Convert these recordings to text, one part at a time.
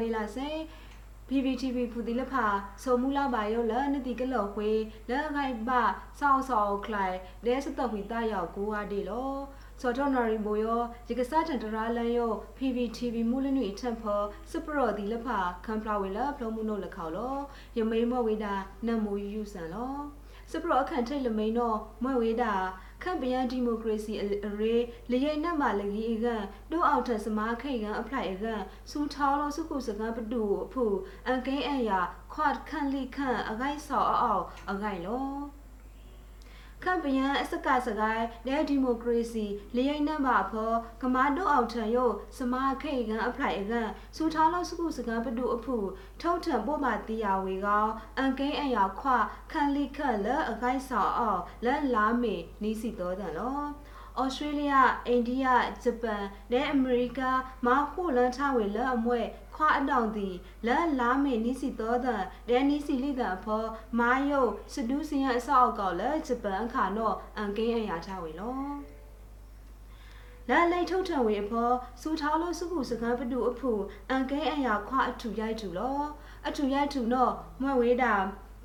ကိုဝါဒီလာစေ PPTV ဖူဒီလဖာဆိုမူလာပါယောလနတိကလောခွေလဲခိုင်ပါဆောင်းဆောင်းခလိုက်ဒဲစတဝီတာယောကိုဝါဒီလောစောတော်နော်ရီမိုယောဒီကစားတန်တရာလန်ယော PPTV မူလနွေထံဖောစပရောဒီလဖာကမ်ဖလာဝေလာဖလုံးမှုနို့လခေါလောယမေမောဝေတာနတ်မူယူဆန်လောစပရောအခန့်ထိတ်လမိန်တော့မွဲ့ဝေတာ ခန့်ပြန်ဒီမိုကရေစီအရေးလရိတ်နတ်မလကြီးအကန်တို့အောက်ထစမားခိတ်ကန်အဖလိုက်အကန်စူထောင်းလို့စုခုစကန်ပတူအဖူအန်ကိန်းအရာခွတ်ခန့်လိခန့်အဂိုက်ဆောက်အောက်အဂိုက်လော ခန့်ပြန်အစကစကိုင်းလဲဒီမိုကရေစီလရိတ်နတ်မဖောကမာတို့အောက်ထံယိုစမားခိတ်ကန်အဖလိုက်အကန်စူထောင်းလို့စုခုစကန်ပတူအဖူထုံထံပို့မှတီယာဝေကောအန်ကိန်းအရာခွခန့်လိခန့်လအဂိုက်ဆောက်အောက်လဲလာမေနီးစီတော်တယ်လောဩစတြေးလျအိန္ဒိယဂျပန်နဲ့အမေရိကမဟုလန်ထဝေလအမွဲ ခွာအတောင်တီလန်လာမေနီစီတော်တဲ့ဒဲနီစီလိတဲ့ဖောမာယုစဒူးစင်ရအဆောက်ကောက်လဲဂျပန်ခါနော့အန်ကင်းအရာထဝေလောလာလိတ်ထုတ်ထဝေဖောစူထားလို့စုခုစကားပတူအဖူအန်ကင်းအရာခွာအထူရိုက်ထူလောအထူရိုက်ထူနော့မွဲဝေးတာ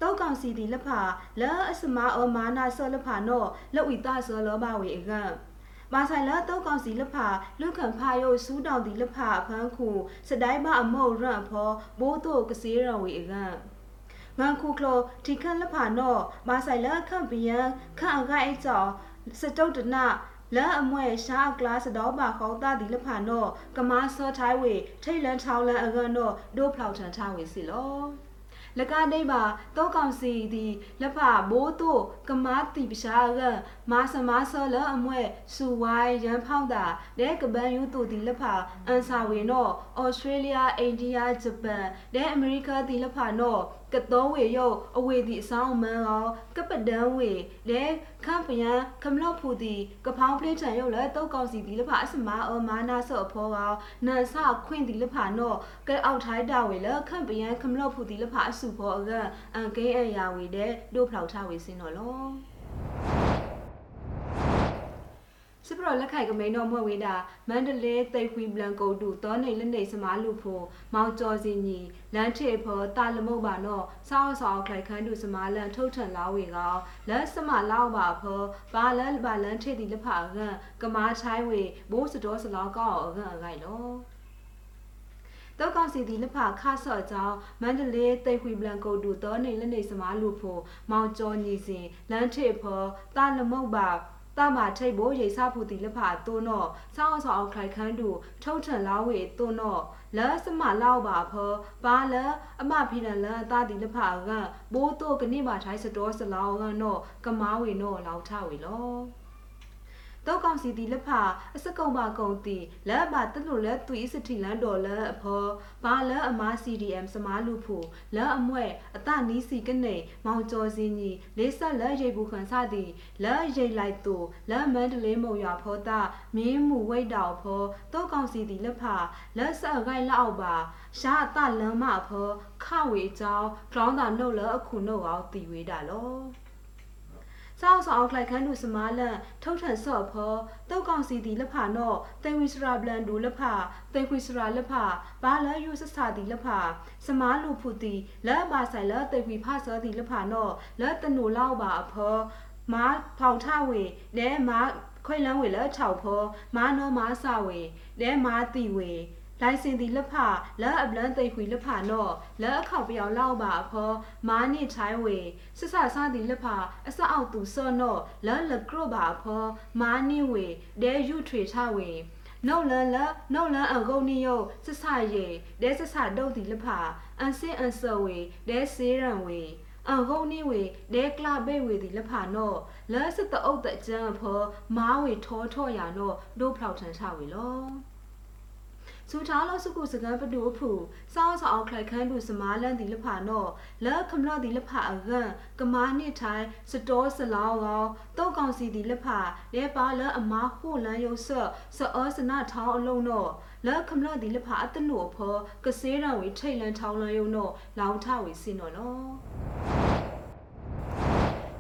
တောက်ကောင်စီဒီလက်ဖာလဲအစမအောမာနာဆောလက်ဖာနော့လောက်ဝီတာဆောလောဘဝေအက မာဆိုင်လာတောက်ကောင်စီလက်ဖာလူခံဖာယိုစူးတောင်ဒီလက်ဖာဖန်းခုစတိုင်းမအမောရန့်ဖောဘိုးတို့ကစေးရဝေအကငန်ခုကလိုဒီခန့်လက်ဖာနော့မာဆိုင်လာခန့်ပီယံခန့်အခိုင်အကြောစတုတ်တနလာအမွဲရှာကလာစတော့ပါခေါတာဒီလဖာနော့ကမာစောထိုင်းဝေထိတ်လန်ထောင်းလန်အကန်နော့ဒိုဖလောက်ထန်ထားဝေစီလော လကနေပါတောကောင်စီဒီလက်ဖဘိုးတို့ကမာတီပရှာကမာစမာဆောလအမွဲစူဝိုင်းရန်ဖောင်းတာဒဲကပန်ယူတူဒီလက်ဖအန်ဆာဝေနော့ဩစတြေးလျအိန္ဒိယဂျပန်ဒဲအမေရိကဒီလက်ဖနော့ ကတော်ဝေယောအဝေဒီအဆောင်မန်ရောကပဒန်ဝေလဲခန့်ပယံခမလော့ဖူဒီကဖောင်းပလေးထန်ယောလဲတောက်ကောင်စီဒီလဖအစမာအောမာနာဆော့ဖောကောနန်ဆခွင့်ဒီလဖနော့ကဲအောက်ထိုင်းတာဝေလဲခန့်ပယံခမလော့ဖူဒီလဖအစုဖောအကအန်ကေအရာဝေတဲ့ဒို့ဖလောက်ထားဝေစင်းတော့လောစပရလက်ခိုက်ကမိန်တော်မွဲ့ဝေးတာမန္တလေးသိခွီဘလန်ကိုတူတောနေလက်နေစမားလူဖို့မောင်ကျော်စီညီ လမ်းထေဖောတာလမုတ်ပါနော်စောင်းစောင်းခိုက်ခန်းတူစမားလန်ထုတ်ထန်လာဝေကောလက်စမလောက်ပါဖောဘာလန်ဘာလန်ထေတီလက်ဖာကန်ကမားချိုင်းဝေဘိုးစတော်စလောက်ကောက်အကန်အကိုင်လောတောက်ကောင်စီဒီလက်ဖာခါဆော့ကြောင်းမန္တလေးတိတ်ခွေဘလန်ကိုတူတောနေလက်နေစမားလူဖို့မောင်ကျော်ညီစဉ်လမ်းထေဖောတာလမုတ်ပါတာမာထိတ်ဘိုးရိတ်ဆဖူတီလဖာတိုးနော့စောင်းဆောင်ခိုင်ခန်းတူထုတ်ထန်လာဝေတိုးနော့ လဲစမလောက်ပါဖောဘာလဲအမဖိနလန်တာတီလဖာကဘိုးတိုကနိမာထိုင်းစတော်စလောင်းကနော့ကမားဝေနော့လောက်ထဝေလော တောက်ကောင်စီတီလက်ဖာအစကုံပါကုံတီလက်ပါတလူလက်သူဤစတိလန်တော်လက်အဖောဘာလက်အမား CDM စမားလူဖို့လက်အမွဲ့အတနီးစီကနေမောင်ကျော်စင်းကြီးလေးဆက်လက်ရိပ်ဘူးခံစသည်လက်ရိပ်လိုက်သူလက်မန်းတလေးမုံရွာဖောတာမင်းမှုဝိတ်တော်ဖောတောက်ကောင်စီတီလက်ဖာလက်ဆက်ခိုင်လောက်ပါရှာအတလမ်းမဖောခဝေကြောင်းခေါင်းသာနှုတ်လအခုနှုတ်အောင်တီဝေးတာလော စောက်ဆောင်ခလိုက်ခန်းသူစမားလန်ထုတ်ထန်ဆော့ဖောတောက်ကောင်စီတီလက်ဖာနော့တေဝီစရာဘလန်ဒူလက်ဖာတေခွီစရာလက်ဖာဘာလယူစစာတီလက်ဖာစမားလူဖူတီလက်ပါဆိုင်လက်တေခွီဖာဆောတီလက်ဖာနော့လက်တနူလောက်ပါအဖောမာဖောင်ထဝေလဲမာခွိလန်းဝေလက်6ဖောမာနောမာဆဝေလဲမာတီဝေ လိုင်စင်ဒီလက်ဖလက်အပလန်သိခွေလက်ဖနော့လက်အခောက်ပြောင်လောက်ပါအဖောမာနိချိုင်းဝေဆဆဆဒီလက်ဖအစအောက်သူစော့နော့လက်လကရပါအဖောမာနိဝေဒဲယူထွေချဝေနှုတ်လန်လနှုတ်လန်အကုန်းနိယဆဆရေဒဲဆဆတုတ်ဒီလက်ဖအန်စင်အန်ဆဝေဒဲစေးရန်ဝေအဟုန်နီဝေဒဲကလာဘေဝေဒီလက်ဖာနော့လက်စတအုတ်တကြံဖောမားဝေထောထော့ရနော့ဒို့ဖောက်ထန်ချဝေလော စူထားလို့စုကုစကန်ပတူဖူစောင်းဆောင်ခလိုက်ခန်းတူစမားလန်ဒီလဖာနော့လက်ခမလော့ဒီလဖာအကန်ကမားနှစ်ထိုင်စတော်စလောင်းကောတောက်ကောင်စီဒီလဖာလဲပါလအမားဟိုလန်ယုဆော့ဆောစနာထောင်းအလုံးနော့လက်ခမလော့ဒီလဖာအတနုဖောကစေးရံဝေထိတ်လန်ထောင်းလန်ယုံနော့လောင်ထဝေစင်နော်နော်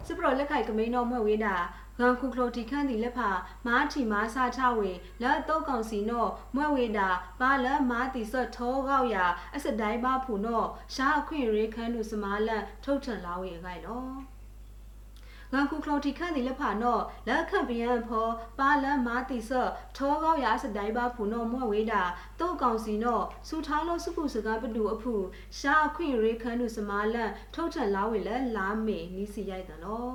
စစစ်ပရောလက်ခိုက်ကမိန်တော်မွဲ့ဝေးတာ ဂန်ခုခလိုတီခန့်ဒီလက်ဖာမားထီမားစာချဝေလက်တော့ကောင်စီနော့မွဲ့ဝေးတာပါလမားတီဆော့ထောကောက်ရအစတိုင်းပါဖူနော့ရှားအခွင့်ရေးခန်းသူစမားလန်ထုတ်ထန်လာဝေခိုင်နော်ငါခုခလိုတီခန့်ဒီလက်ဖာနော့လက်ခန့်ပယံဖောပါလန်မာတီဆော့ထောကောက်ရစတိုင်းပါဖူနော့မွဲ့ဝေးတာတုတ်ကောင်စီနော့စူထောင်းလို့စုခုစကားပတူအဖူရှားအခွင့်ရေးခန်းသူစမားလန်ထုတ်ထန်လာဝေလက်လာမေနီးစီရိုက်တယ်နော်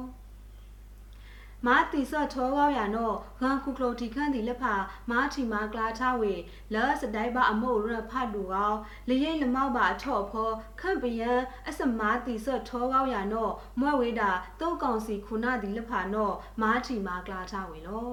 မာတီဆော့ထောကောက်ရနော့ဂန်ခုကလိုတီခန့်ဒီလက်ဖာမာတီမာကလာထဝေလောစဒိုင်ဘာအမို့ရဖတ်တူကောလရိတ်လမောက်ပါအထော့ဖောခန့်ပယံအစမာတီဆော့ထောကောက်ရနော့မွဲ့ဝေးတာတုတ်ကောင်စီခုနာဒီလက်ဖာနော့မာတီမာကလာထဝေလော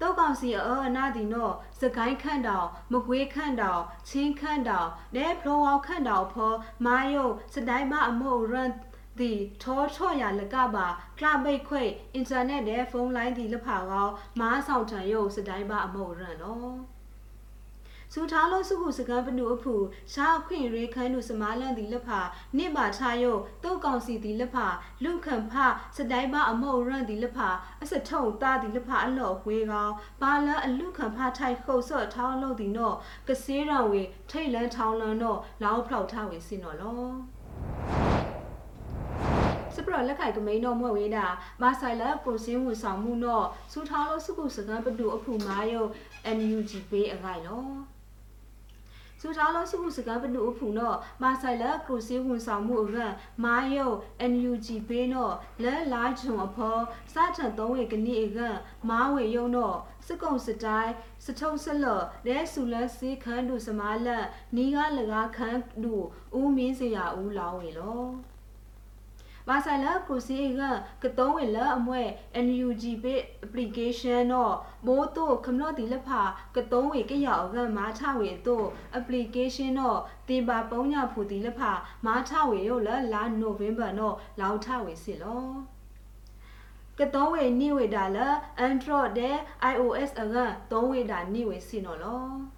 တောက်ကောင်စီအောအနာဒီနော့စကိုင်းခန့်တောင်မကွေးခန့်တောင်ချင်းခန့်တောင်ဒဲဖလောဝေါခန့်တောင်ဖောမာယုတ်စဒိုင်မအမို့ရန် ဒီထောချော့ရလကပါကလပိတ်ခွေအင်တာနက်နဲ့ဖုန်းလိုင်းဒီလဖာကောမားဆောင်ထံရုပ်စတိုင်းပါအမို့ရန်နော်စူထားလို့စုခုစကံပနုအဖူရှားခွင့်ရေခန်းတို့စမားလန်ဒီလက်ဖာနိပါချယုတ်တုတ်ကောင်စီဒီလက်ဖာလူခံဖစတိုင်းပါအမုတ်ရန်ဒီလက်ဖာအစထုံတာဒီလက်ဖာအလော့ဝေကောင်ပါလန်အလူခံဖထိုက်ခုတ်ဆော့ထောင်းလို့ဒီနော့ကစေးရံဝေထိတ်လန်းထောင်းလန်းတော့လောင်းဖောက်ထားဝေစင်တော့လော စပရလက်ခိုက်ကမိန်တော့မွဲ့ဝေးတာမာဆိုင်လာပရိုစင်းဝန်ဆောင်မှုတော့စူထားလို့စုခုစကံပတူအဖူမာယုတ် NUG ပေးအခိုင်နော်စူထားလို့စုခုစကားပနုအဖူနော်မာဆိုင်လာကရုစီဝန်ဆောင်မှုအရန်မာယုတ် NUG ပေးနော်လဲလာဂျုံအဖောစထန်သုံးဝေကနိအရန်မာဝေယုံနော်စကုံစတိုင်းစထုံဆလော့ဒဲဆူလန်စီခန်းတို့စမားလက်နီးကားလကားခန်းတို့ဦးမင်းစရာဦးလောင်းဝေလော မာဆိုင်လာပရိုစီကကတုံးဝေလာအမွဲ NUG ပေး application တော့မိုးတို့ခမလို့ဒီလက်ဖာကတုံးဝေကရောက်ကမာထဝေတို့ application တော့တင်ပါပုံညာဖူဒီလက်ဖာမာထဝေရောလာလာ November တော့လောက်ထဝေစစ်လောကတောဝေနိဝေဒါလာ Android တဲ့ iOS အကသုံးဝေဒါနိဝေစင်နော်လော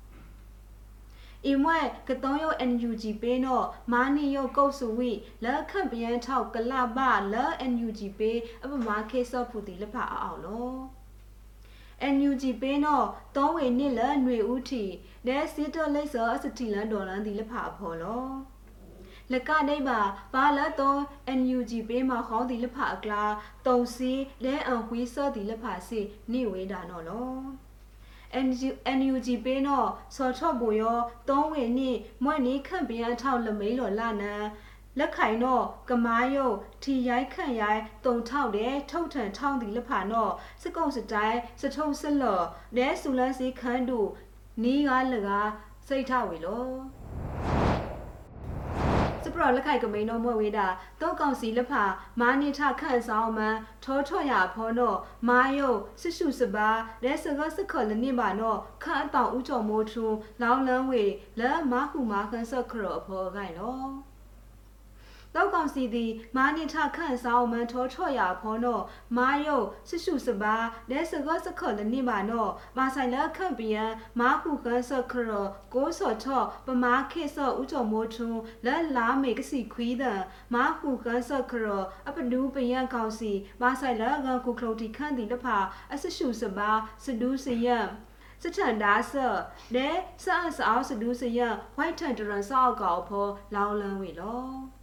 အီမွဲကတုံးယုတ် NUG ပေးတော့မာနီယုတ်ကုတ်ဆူဝိလက်ခန့်ပယန်းထောက်ကလဘလက် NUG ပေးအပမာခေဆော့ဖူတီလက်ဖာအောင်လော NUG ပေးတော့သုံးဝေနှစ်လက်ຫນွေဦးထီဒဲစီတော့လိတ်စောအစတီလန်ဒေါ်လန်ဒီလက်ဖာအဖော်လောလကနေပါဘာလတော့ NUG ပေးမှာခေါင်းဒီလက်ဖာအကလာတုံစီလဲအဝီစောဒီလက်ဖာစီနေဝေးတာနော်လော NUG ပေးတော့စော်ချော့ဘူရောသုံးဝင်နိမွဲ့နီခန့်ပြန်အထောက်လမိန်လော်လာနံလက်ခိုင်တော့ကမားယုတ်ထီရိုက်ခန့်ရိုက်တုံထောက်တဲ့ထုတ်ထန်ထောင်းဒီလက်ဖာတော့စကုံစတိုင်းစထုံစလော်ဒဲဆူလန်စီခန်းတို့နီးကားလကားစိတ်ထဝေလောစပ ရလက်ခိုက်ကမိန်တော့မွဲ့ဝေးတာတောက်ကောင်စီလက်ဖာမာနိထခန့်ဆောင်မန်ထောထော့ရဖောတော့မာယုတ်ဆစ်ရှုစပါလက်စကစခေါ်လနိပါတော့ခန့်အတောင်ဥကြော်မိုးထုံလောင်းလန်းဝေလက်မဟုမာခန်းဆက်ခရောအဖော်ကိုင်တော့ တောက်ကောင်စီသည်မာနိထခန့်ဆောင်မန်ထောထော့ရဖောတော့မာယုတ်ဆစ်ရှုစပါလက်စကစခေါ်လနိပါတော့မာဆိုင်လက်ခန့်ပီယံမာဟုခန်းဆက်ခရောကိုစောထော့ပမာခေဆော့ဥကြော်မိုးထုံလက်လာမေကစီခွီးတဲ့မာဟုခန်းဆက်ခရောအပဒူးပယံကောင်စီမာဆိုင်လက်ကကုခလုတီခန့်တီလဖာအဆရှုစပါစဒူးစယံစထန်ဒါဆနဲဆာဆာစဒူးစယံဝိုက်ထန်တရန်ဆောက်ကောက်ဖောလောင်းလန်းဝေလော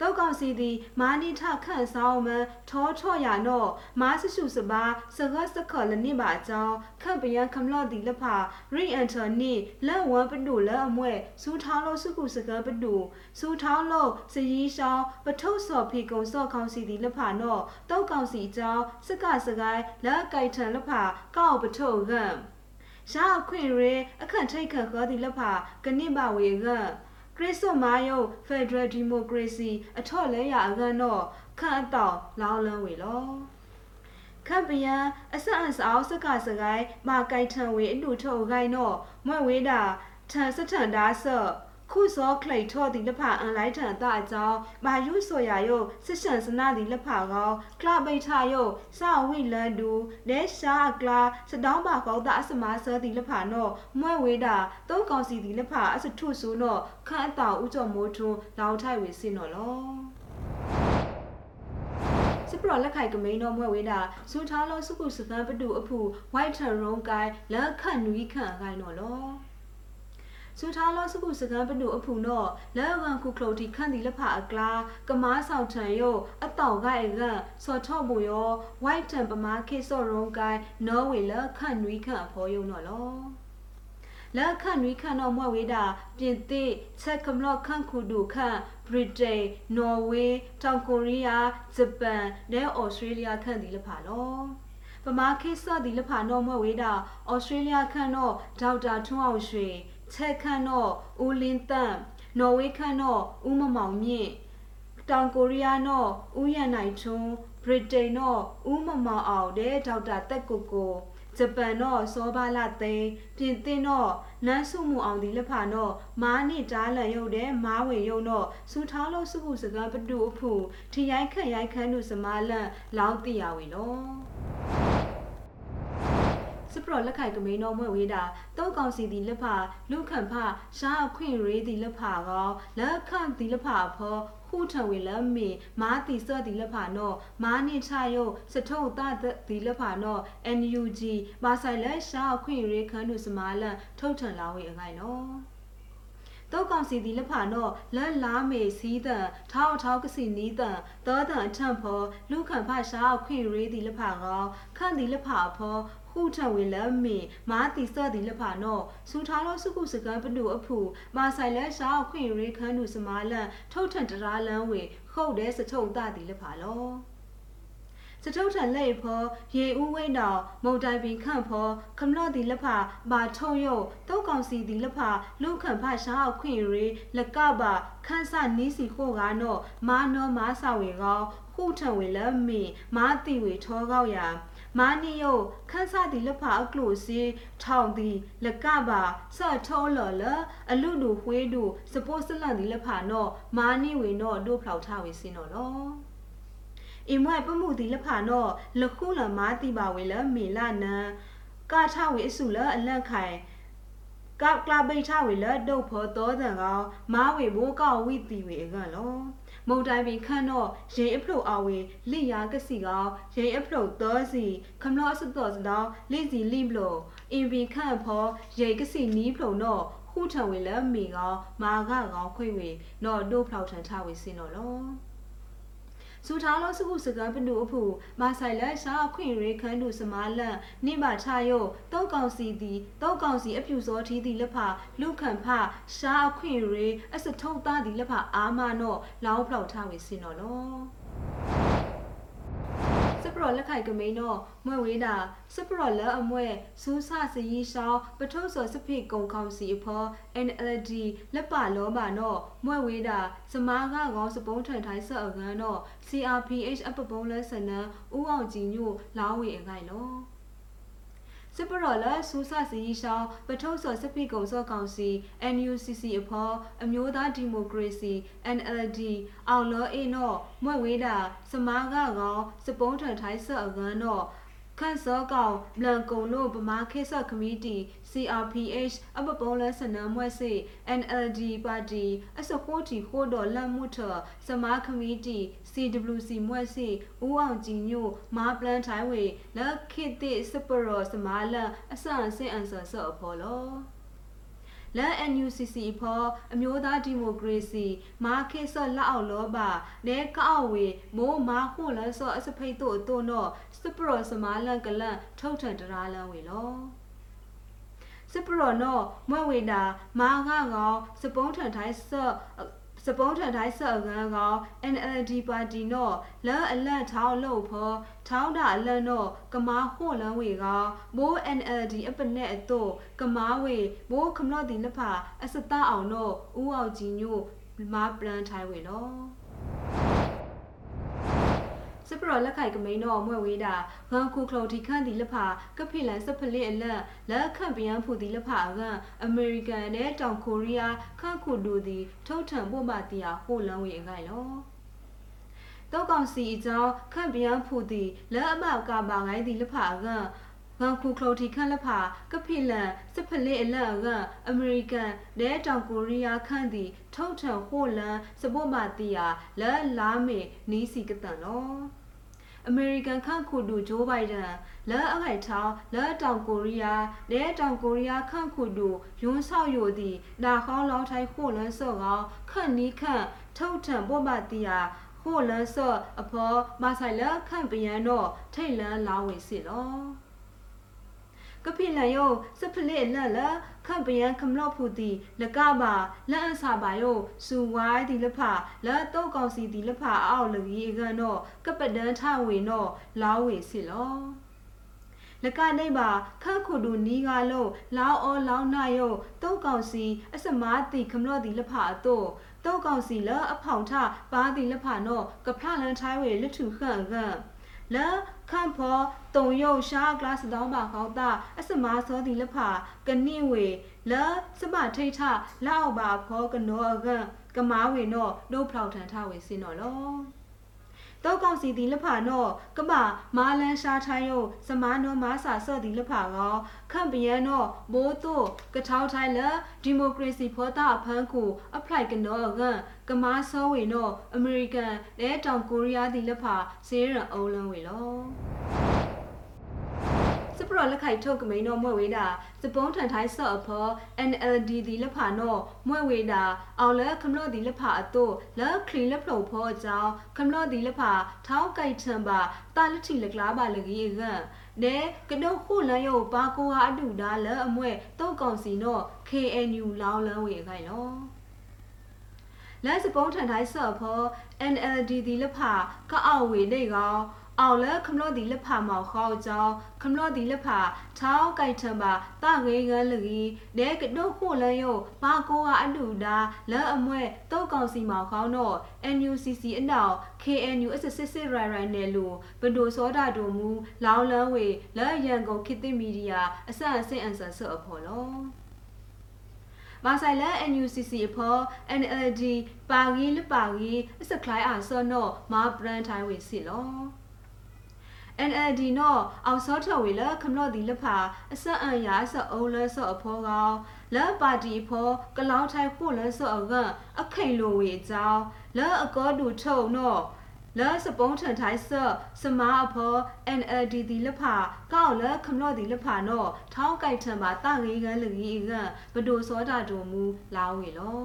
တောက်ကောင်စီသည်မာနိထခန့်ဆောင်မန်ထောချော့ရနော့မာဆရှုစပါစကစခလနိပါအကြောင်းခန့်ပယံခမလော့ဒီလဖာရိအန်တိုနီလက်ဝမ်ပဒူလက်အမွဲစူထောင်းလို့စုခုစကပဒူစူထောင်းလို့စရီရှောင်းပထုတ်စော်ဖေကုံစော့ကောင်စီဒီလဖာနော့တောက်ကောင်စီအကြောင်းစကစကိုင်းလက်ကိုက်ထန်လဖာကောက်ပထုတ်ကံရှားခွင့်ရဲအခန့်ထိတ်ခတ်ခေါ်ဒီလဖာကနိဘဝေက ခရစ်စမာယုဖက်ဒရယ်ဒီမိုကရေစီအထော့လဲရအကန်တော့ခန့်အတောင်လောင်းလန်းဝေလောခပ်ပယံအဆက်အစအောင်စကစကိုင်းမာကိုက်ထံဝေအလူထုတ်ကိုင်းတော့မွဲ့ဝေးတာထန်စထန်ဒါဆော့ ခုစောခလိထောဒီလဖအန်လိုက်ထန်တာအကြောင်းမာယုဆိုရယုဆစ်ရှန်စနာဒီလဖကောကလပိထယုစာဝိလန်ဒူလဲရှာကလာစတောင်းပါကောတာအစမဆာဒီလဖနောမွဲ့ဝေးတာတုံးကောင်စီဒီလဖအစထုဆူနောခန့်အတောင်ဥကြောမိုးထွန်းလောင်ထိုက်ဝေစင်နော်လောစစ်ပရောလက်ခိုက်ကမိန်တော်မွဲဝေးတာစူထားလို့စုခုစကန်ပတူအဖူဝိုက်ထရုံကိုင်လက်ခန့်နွီးခန့်ကိုင်တော့လော စူထားလို့စုခုစကန်ပတူအဖူတော့လက်ဝန်ခုခလုတ်တီခန့်ဒီလက်ဖာအကလာကမားဆောင်ထံယိုအတောင်ကိုင်ကစော်ထော့မူရောဝိုက်ထန်ပမာခေစော့ရုံကိုင်နော်ဝေလက်ခန့်နွီးခန့်အဖော်ယုံတော့လောလက်ခန့်နွီးခန့်တော့မွဲဝေးတာပြင်သစ်ချက်ကမလော့ခန့်ခုဒူခန့်ဗြိတိန်နော်ဝေးတောင်ကိုရီးယားဂျပန်နဲ့ဩစတြေးလျခန့်ဒီလဖာလောပမာခေဆဒီလဖာနော်မွဲဝေးတာဩစတြေးလျခန့်တော့ဒေါက်တာထွန်းအောင်ရွှေ ချက်ခန့်တော့ဦးလင်းတန့်နော်ဝေးခန့်တော့ဦးမမောင်မြင့်တောင်ကိုရီးယားတော့ဦးရန်နိုင်ထွန်းဗြိတိန်တော့ဦးမမောင်အောင်တဲ့ဒေါက်တာတက်ကိုကိုဂျပန်တော့စောဘာလာသိန်းပြင်သစ်တော့နန်းစုမှုအောင်ဒီလက်ဖာတော့မားနိတားလန်ရုပ်တဲ့မားဝင်ရုပ်တော့စူထားလို့စုခုစကားပတူအဖူထရိုက်ခန့်ရိုက်ခန့်တို့စမားလန့်လောင်းတိရဝေလော စပရောလက်ခိုက်ကမိန်တော်မွဲ့ဝေးတာတောက်ကောင်စီဒီလက်ဖာလူခန့်ဖရှားအခွင့်ရေးဒီလက်ဖာကောလက်ခန့်ဒီလက်ဖာဖောခုထဝေလမီမာတီဆော့ဒီလက်ဖာနောမာနိချယုစထုံတဒီလက်ဖာနော NUG ဘာဆိုင်လက်ရှားအခွင့်ရေးခန့်တို့စမားလန့်ထုတ်ထန်လာဝေအခိုင်နောတောက်ကောင်စီဒီလက်ဖာနောလက်လားမေစီးတန်ထောက်ထောက်ကစီနီးတန်သောတန်အထံဖောလူခန့်ဖရှားအခွင့်ရေးဒီလက်ဖာကောခန့်ဒီလက်ဖာဖောခုထဝေလမီမာတီစော့ဒီလက်ဖာနောစူထားလို့စုခုစကန်ပတူအဖူမာဆိုင်လက်ရှားအခွင့်ရေးခန့်တို့စမားလန့်ထုတ်ထန်တရာလန်းဝေခုတ်တဲ့စထုံတဒီလက်ဖာလောစတုထန်လက်ဖောရေဦးဝိတ်တော်မုံတိုင်ပင်ခန့်ဖောခမလော့ဒီလက်ဖာဘာထုံယုတ်တောက်ကောင်စီဒီလက်ဖာလူခန့်ဖရှားအခွင့်ရေလကပါခန်းစနီးစီခိုကနောမာနောမာဆဝေကောခုထံဝေလမီမာတိဝေထောကောက်ရာ မာနီယိုခန်းစသည်လက်ဖာအကလို့စီထောင်သည်လကပါဆော့ထောလော်လအလူလူဝှေးတူစပိုးစလန်သည်လက်ဖာနောမာနီဝေနောဒိုဖလောက်ထဝေစင်းနော်လောအင်မွဲပမှုဒီလက်ဖာနောလခုလမာတိပါဝေလမေလာနံကာထဝေအစုလအလန့်ခိုင်ကကလာပိထဝေလဒုတ်ဖောသောတံကောမာဝေဘိုးကောက်ဝိတီဝေအကလော မုံတိုင်ပင်ခန့်တော့ရင်အဖလို့အဝေလိယာကစီကောရင်အဖလို့သောစီခမလော့စတော့စတော့လိစီလိမလို့အင်ပင်ခန့်ဖောရင်ကစီနီးဖလို့တော့ခုထံဝေလမီကောမာကကောခွေဝေတော့ဒုတ်ဖောက်ထန်ထဝေစင်းတော့လော စူထားလို့စုခုစကားပနုအဖူမာဆိုင်လက်ရှာအခွင့်ရေခန်းတို့စမားလန့်နိမချယုတ်တောက်ကောင်စီသည်တောက်ကောင်စီအပြူစောထီးသည်လက်ဖလူခံဖရှာအခွင့်ရေအစထုံသားသည်လက်ဖအာမနောလောင်းဖလောက်ထားဝေစင်တော်လောစပ ရောလက်ခိုက်ကမိန်တော့မွဲဝေးတာစပရောလက်အမွဲစူးဆစရီရှောင်းပထုစောစဖိကုံခေါစီအဖော NLD လက်ပါလောပါတော့မွဲဝေးတာစမားကကောစပုံးထန်ထိုင်းဆော့အကန်တော့ CRPH အပပုံးလဲစနံဦးအောင်ကြည်ညိုလောင်းဝေအခိုင်လော စပရော်လာစူဆာစီရှောင်းပထုစောစပိကုံစောကောင်စီ NUCC အဖော်အမျိုးသားဒီမိုကရေစီ NLD အောင်လောအေနော့မွဲ့ဝေးတာစမားကကောင်စပုံးထန်ထိုင်းဆော့အကန်တော့ ခန့်စောကောင်လန်ကုံလို့ပမာခေဆခမီတီ CRPH အပပုံးလဲစနမွဲ့စေ NLD ပါတီအစခိုးတီခိုးတော်လတ်မှုထစမာခမီတီ CWC မွဲ့စေဦးအောင်ကြည်ညိုမာပလန်ထိုင်ဝေလက်ခိတိစပရောစမာလအဆန်စင်အန်ဆာဆော့အဖော်လော လက် NUCC ဖော်အမျိုးသားဒီမိုကရေစီမာခေဆော့လက်အောက်လောပါနဲကောက်ဝေမိုးမာခုလဆော့အစဖိတ်တို့အတို့နော်စပရောစမာလန်ကလန်ထုတ်ထန်တရာလန်ဝေလောစပရောနော်မွဲ့ဝေတာမာငါကောစပုံးထန်တိုင်းဆော့ စပုံးထန်တိုင်းဆော့ကန်ကော NLD ပါတီနော်လဲအလန့်ထောင်းလို့ဖော်ထောင်းတာအလန့်နော်ကမာဟို့လန်းဝေကောမိုး NLD အပနဲ့အတော့ကမာဝေမိုးခမလော့တီလက်ဖာအစတအောင်နော်ဦးအောင်ကြီးညိုမာပလန်ထိုင်ဝေနော် စပရောလက်ခိုက်ကမိန်တော့မွဲ့ဝေးတာဂန်ခုခလုတ်ဒီခန့်ဒီလက်ဖာကဖိလန်စပလစ်အလက်လက်ခန့်ပြန်ဖူဒီလက်ဖာကအမေရိကန်နဲ့တောင်ကိုရီးယားခန့်ခုဒူဒီထုတ်ထံပို့မတီယာဟိုလန်ဝေအခိုင်လောတောက်ကောင်စီအကြောင်းခန့်ပြန်ဖူဒီလက်အမကပါငိုင်းဒီလက်ဖာကငန်ခုခလုတ်တီခန့်လက်ဖာကဖိလန်စပလစ်အလက်ကအမေရိကန်နဲ့တောင်ကိုရီးယားခန့်ဒီထုတ်ထံဟိုလန်စပို့မတီယာလက်လာမေနီးစီကတန်လော အမေရိကန်ခန့်ခုတူဂျိုးဘိုင်ဒန်လဲအခိုက်ထောင်းလဲတောင်ကိုရီးယားလဲတောင်ကိုရီးယားခန့်ခုတူယွန်းဆောက်ယိုသည်ဒါခေါင်းလောင်းထိုင်ခိုလန်းစော့ကောင်ခန့်နီးခန့်ထုတ်ထံပေါ်ပါတီယာခိုလန်းစော့အဖော်မဆိုင်လဲခန့်ပယံတော့ထိတ်လန်းလာဝင်စီလော ကဖိလန်ယုံစဖလစ်လန်လခန့်ပယံခမလော့ဖူတီလကပါလန်အစာပါယုံစူဝိုင်းဒီလဖလာတော့ကောင်စီဒီလဖအောက်လူကြီးကန်တော့ကပဒန်ထဝေတော့လောင်းဝေစီလောလကနေပါခန့်ခုဒူနီကလုံးလောင်းအောလောင်းနာယုံတုတ်ကောင်စီအစမားတီခမလော့ဒီလဖအတော့တုတ်ကောင်စီလအဖောင်ထပါဒီလဖနော်ကဖလန်ထိုင်းဝေလထုခန့်ခန့် လခန့်ဖောတုံယုတ်ရှာကလတ်တောင်းပါကောက်တာအစမာစောဒီလဖာကနိဝေလစမထိတ်ထလောက်ပါဖောကနောအကကမာဝေနောဒုဖောက်ထန်ထဝေစင်နော်လော တောက်ကောင်စီသည်လဖာနော့ကမမာလန်ရှာထိုင်းယောစမနောမာစာဆော့သည်လဖာကောခန့်ပယန်နော့မိုးတိုကထောက်ထိုင်းလဒီမိုကရေစီဖောတာအဖန်းကိုအဖလိုက်ကနော့ဂန်ကမာဆောဝေနော့အမေရိကန်လဲတောင်ကိုရီးယားသည်လဖာဇေရန်အုံးလုံးဝေလော ပရလက်ခိုက်ထုတ်ကမိန်တော့မွဲ့ဝေးတာစပုံးထန်ထိုင်းဆော့အဖော် NLD ဒီလက်ဖာတော့မွဲ့ဝေးတာအောင်လဲခမလို့ဒီလက်ဖာအတော့လက်ခရီလက်ဖလုံဖောအကြောင်းခမလို့ဒီလက်ဖာထောင်းကြိုက်ချံပါတာလက်ထီလက်လားပါလကြီးကနဲကတုတ်ခုလန်းရုပ်ပါကိုဟာအတူဒါလဲအမွဲတုတ်ကောင်စီတော့ KNU လောင်းလန်းဝေခိုင်လောလဲစပုံးထန်တိုင်းဆော့ဖော NLD ဒီလက်ဖာကအောက်ဝေနေကောင် အောင်လဲခမလို့ဒီလက်ဖာမောက်ခေါကြောင်းခမလို့ဒီလက်ဖာထောင်းကြိုက်ထံပါတငေးငန်းလူကြီးနဲကတုတ်ခုလန်းယုတ်ဘာကိုကအတူဒါလဲအမွဲတုတ်ကောင်စီမောက်ခေါတော့ NUCC အနောက် KNU အစစစ်စစ်ရိုင်ရိုင်နယ်လူဘဒိုစောတာဒိုမူလောင်းလန်းဝေလဲရန်ကုန်ခေတ်သစ်မီဒီယာအဆအဆင့်အန်ဆာဆော့အဖော်လောမာဆိုင်လန် NUCC အဖော် NLD ပါဂီလပါဂီအစကလိုက်အားစောနောမာဘရန်ထိုင်ဝေစီလော NLD နော်အောင်စောထဝေလခမလို့ဒီလဖာအစအန်ရာဆအုံးလဲဆော့အဖော်ကောင်လက်ပါတီဖော်ကလောင်းထိုင်ဖို့လဲဆော့အကန်အခိန်လိုဝေကြောင်းလက်အကောတူထုံနော်လဲစပုံးထန်ထိုင်းဆော့စမာအဖော် NLD ဒီလဖာကောက်လက်ခမလို့ဒီလဖာနော်ထောင်းကြိုက်ထံပါတငေးကန်းလူကြီးကဘဒိုစောတာတူမူလာဝေလော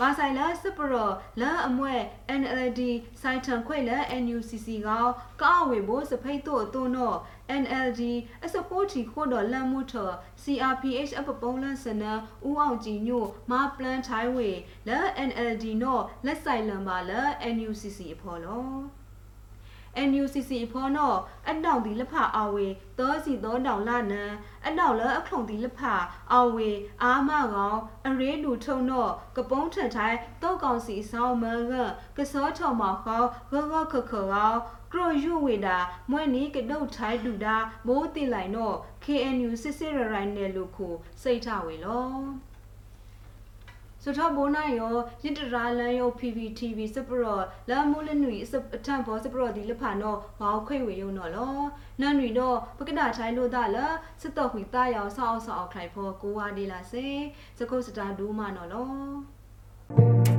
ဘာဆိုင်လာစပရောလာအမွဲ NLD စိုင်းထန်ခွေလာ NUCC ကောကောက်ဝေဖို့စဖိတ်တို့တုံတော့ NLD အစဖို့တီခို့တော့လမ်းမှုထ CRPH အပပုံးလန်းစနဦးအောင်ကြည်ညို့မပလန်ထိုင်းဝေလာ NLD နော်လက်ဆိုင်လံပါလာ NUCC အဖော်လော NUCC ဖောနောအတောင်ဒီလက်ဖအဝေသောစီသောတောင်လာနံအတောင်လအခုံဒီလက်ဖအဝေအာမကောင်အရေးလူထုံနောကပုံးထန်ထိုင်တောက်ကောင်စီဆောင်မန်ကကစောချော်မောက်ခေါဂဂခခကောင်ကရိုယူဝေတာမွဲ့နီကတုတ်ထိုင်တူတာမိုးတိလိုက်နော KNU စစ်စစ်ရရိုင်းနယ်လို့ခုစိတ်ထဝေလော စထဘိုးနိုင်ရောရစ်တရာလန်ရော PPTV စပရောလာမိုးလနွီစပအထံဘောစပရောဒီလဖာနောဟောခွေဝေယုံနော်လောနန်နွီတော့ပကဒထိုင်လို့တာလာစတော့ခွေတာရောဆောက်ဆောက်ခိုင်ဖောကိုဝါဒီလာစေစကုတ်စတာဒူးမနော်လော